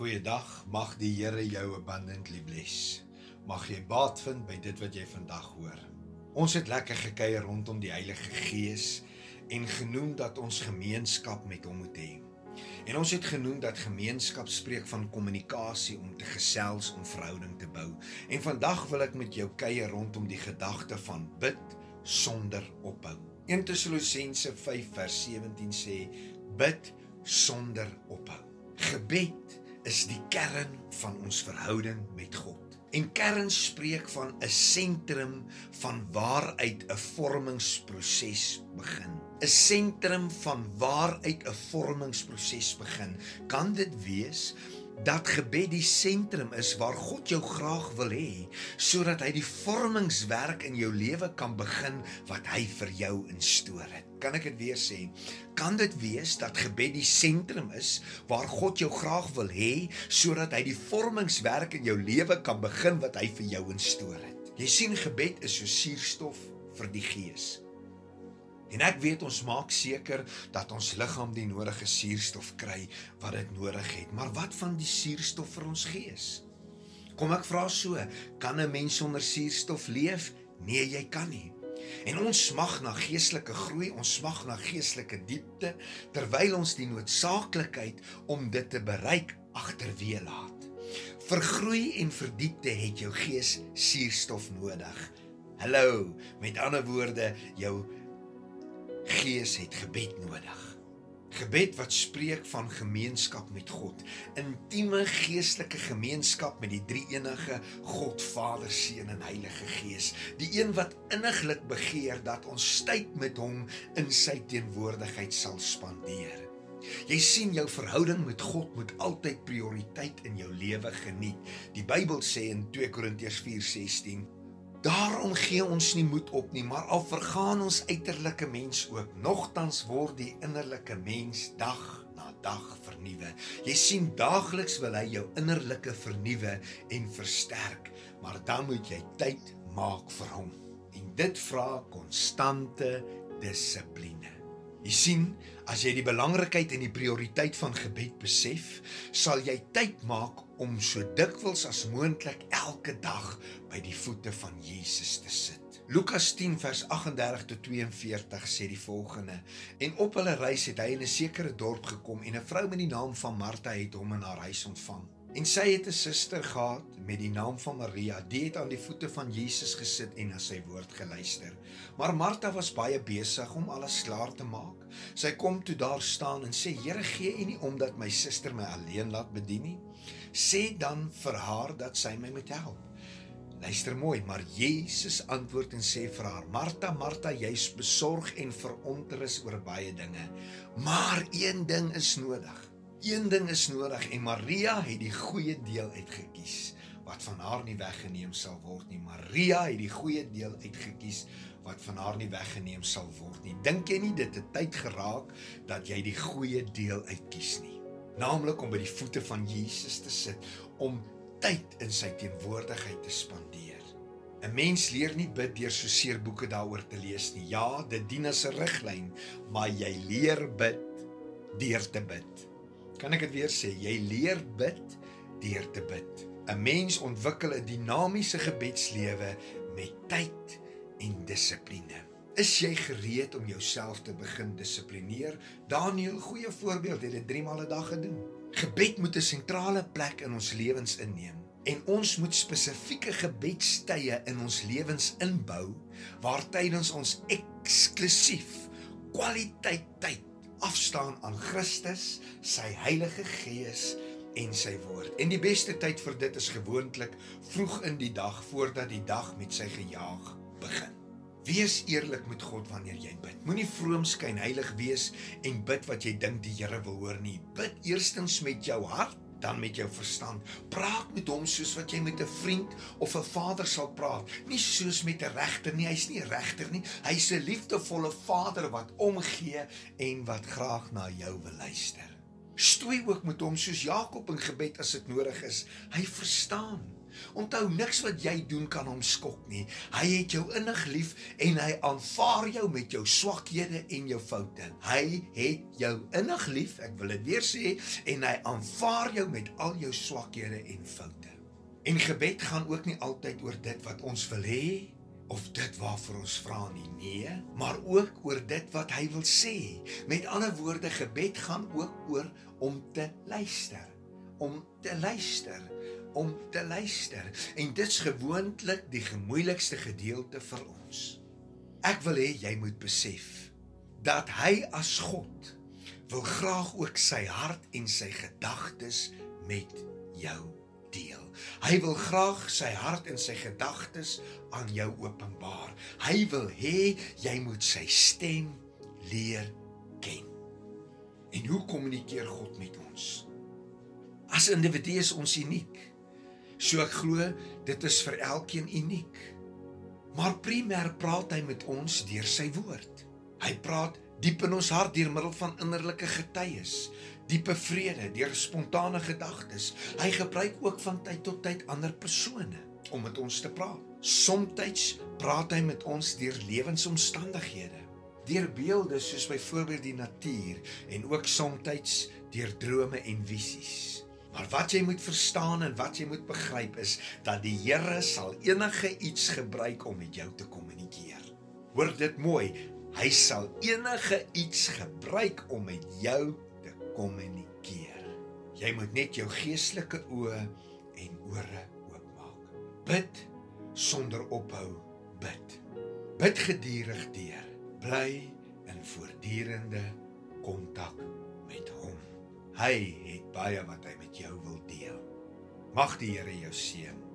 Goeiedag. Mag die Here jou abundantly bless. Mag jy baat vind by dit wat jy vandag hoor. Ons het lekker gekuier rondom die Heilige Gees en genoem dat ons gemeenskap met hom moet hê. En ons het genoem dat gemeenskap spreek van kommunikasie om te gesels om verhouding te bou. En vandag wil ek met jou kuier rondom die gedagte van bid sonder ophou. 1 Tessalonisense 5 vers 17 sê bid sonder ophou. Gebed is die kern van ons verhouding met God. En kern spreek van 'n sentrum van waaruit 'n vormingsproses begin. 'n Sentrum van waaruit 'n vormingsproses begin. Kan dit wees dat gebed die sentrum is waar God jou graag wil hê sodat hy die vormingswerk in jou lewe kan begin wat hy vir jou instoor het. Kan ek dit weer sê? Kan dit wees dat gebed die sentrum is waar God jou graag wil hê sodat hy die vormingswerk in jou lewe kan begin wat hy vir jou instoor het? Jy sien gebed is so suurstof vir die gees. En ek weet ons maak seker dat ons liggaam die nodige suurstof kry wat dit nodig het. Maar wat van die suurstof vir ons gees? Kom ek vra so, kan 'n mens sonder suurstof leef? Nee, jy kan nie. En ons smag na geestelike groei, ons smag na geestelike diepte terwyl ons die noodsaaklikheid om dit te bereik agterweë laat. Vir groei en vir diepte het jou gees suurstof nodig. Hallo, met ander woorde, jou Gees het gebed nodig. Gebed wat spreek van gemeenskap met God, intieme geestelike gemeenskap met die drie-enige God Vader, Seun en Heilige Gees, die een wat inniglik begeer dat ons tyd met hom in sy teenwoordigheid sal spandeer. Jy sien jou verhouding met God moet altyd prioriteit in jou lewe geniet. Die Bybel sê in 2 Korintiërs 4:16 Daarom gee ons nie moed op nie, maar al vergaan ons uiterlike mens ook, nogtans word die innerlike mens dag na dag vernuwe. Jy sien daagliks wil hy jou innerlike vernuwe en versterk, maar dan moet jy tyd maak vir hom. En dit vra konstante dissipline. Jy sien, as jy die belangrikheid en die prioriteit van gebed besef, sal jy tyd maak om so dikwels as moontlik elke dag by die voete van Jesus te sit. Lukas 10 vers 38 tot 42 sê die volgende: En op hulle reis het hy in 'n sekere dorp gekom en 'n vrou met die naam van Martha het hom in haar huis ontvang. En sy het 'n suster gehad met die naam van Maria. Die het aan die voete van Jesus gesit en na sy woord geluister. Maar Martha was baie besig om alles klaar te maak. Sy kom toe daar staan en sê: "Here, gee U nie omdat my suster my alleen laat bedien nie? Sê dan vir haar dat sy my moet help." Luister mooi, maar Jesus antwoord en sê vir haar: "Martha, Martha, jy's besorg en verontrus oor baie dinge, maar een ding is nodig." Een ding is nodig en Maria het die goeie deel uitgekies wat van haar nie weggeneem sal word nie. Maria het die goeie deel uitgekies wat van haar nie weggeneem sal word nie. Dink jy nie dit het tyd geraak dat jy die goeie deel uitkies nie? Naamlik om by die voete van Jesus te sit om tyd in sy teenwoordigheid te spandeer. 'n Mens leer nie bid deur so seer boeke daaroor te lees nie. Ja, dit dien as 'n riglyn, maar jy leer bid deur te bid. Kan ek dit weer sê? Jy leer bid deur te bid. 'n Mens ontwikkel 'n dinamiese gebedslewe met tyd en dissipline. Is jy gereed om jouself te begin dissiplineer? Daniël, goeie voorbeeld, het dit 3 maal 'n dag gedoen. Gebed moet 'n sentrale plek in ons lewens inneem en ons moet spesifieke gebedstye in ons lewens inbou waar tydens ons eksklusief kwaliteit tyd afstaan aan Christus, sy Heilige Gees en sy woord. En die beste tyd vir dit is gewoonlik vroeg in die dag voordat die dag met sy gejaag begin. Wees eerlik met God wanneer jy bid. Moenie vroom skyn heilig wees en bid wat jy dink die Here wil hoor nie. Bid eerstens met jou hart dan met jou verstand. Praat met hom soos wat jy met 'n vriend of 'n vader sal praat, nie soos met 'n regter nie. Hy's nie 'n regter nie. Hy's 'n liefdevolle vader wat omgee en wat graag na jou wil luister. Stoei ook met hom soos Jakob in gebed as dit nodig is. Hy verstaan. Onthou niks wat jy doen kan hom skok nie. Hy het jou innig lief en hy aanvaar jou met jou swakhede en jou foute. Hy het jou innig lief, ek wil dit weer sê, en hy aanvaar jou met al jou swakhede en foute. En gebed gaan ook nie altyd oor dit wat ons wil hê of dit waarvoor ons vra nie, nee, maar ook oor dit wat hy wil sê. Met ander woorde, gebed gaan ook oor om te luister, om te luister om te luister en dit's gewoonlik die gemoeilikste gedeelte vir ons. Ek wil hê jy moet besef dat hy as God wil graag ook sy hart en sy gedagtes met jou deel. Hy wil graag sy hart en sy gedagtes aan jou openbaar. Hy wil hê jy moet sy stem leer ken. En hoe kommunikeer God met ons? As individue is ons uniek. So ek glo dit is vir elkeen uniek. Maar primêr praat hy met ons deur sy woord. Hy praat diep in ons hart deur middel van innerlike getuies, diepe vrede, deur spontane gedagtes. Hy gebruik ook van tyd tot tyd ander persone om met ons te praat. Somstyds praat hy met ons deur lewensomstandighede, deur beelde soos byvoorbeeld die natuur en ook somstyds deur drome en visies. Maar wat jy moet verstaan en wat jy moet begryp is dat die Here sal enige iets gebruik om met jou te kommunikeer. Hoor dit mooi, hy sal enige iets gebruik om met jou kommunikeer. Jy moet net jou geestelike oë en ore oopmaak. Bid sonder ophou bid. Bid gedurig deur. Bly in voortdurende kontak met hom. Hy het baie wat hy met jou wil deel. Mag die Here jou seën.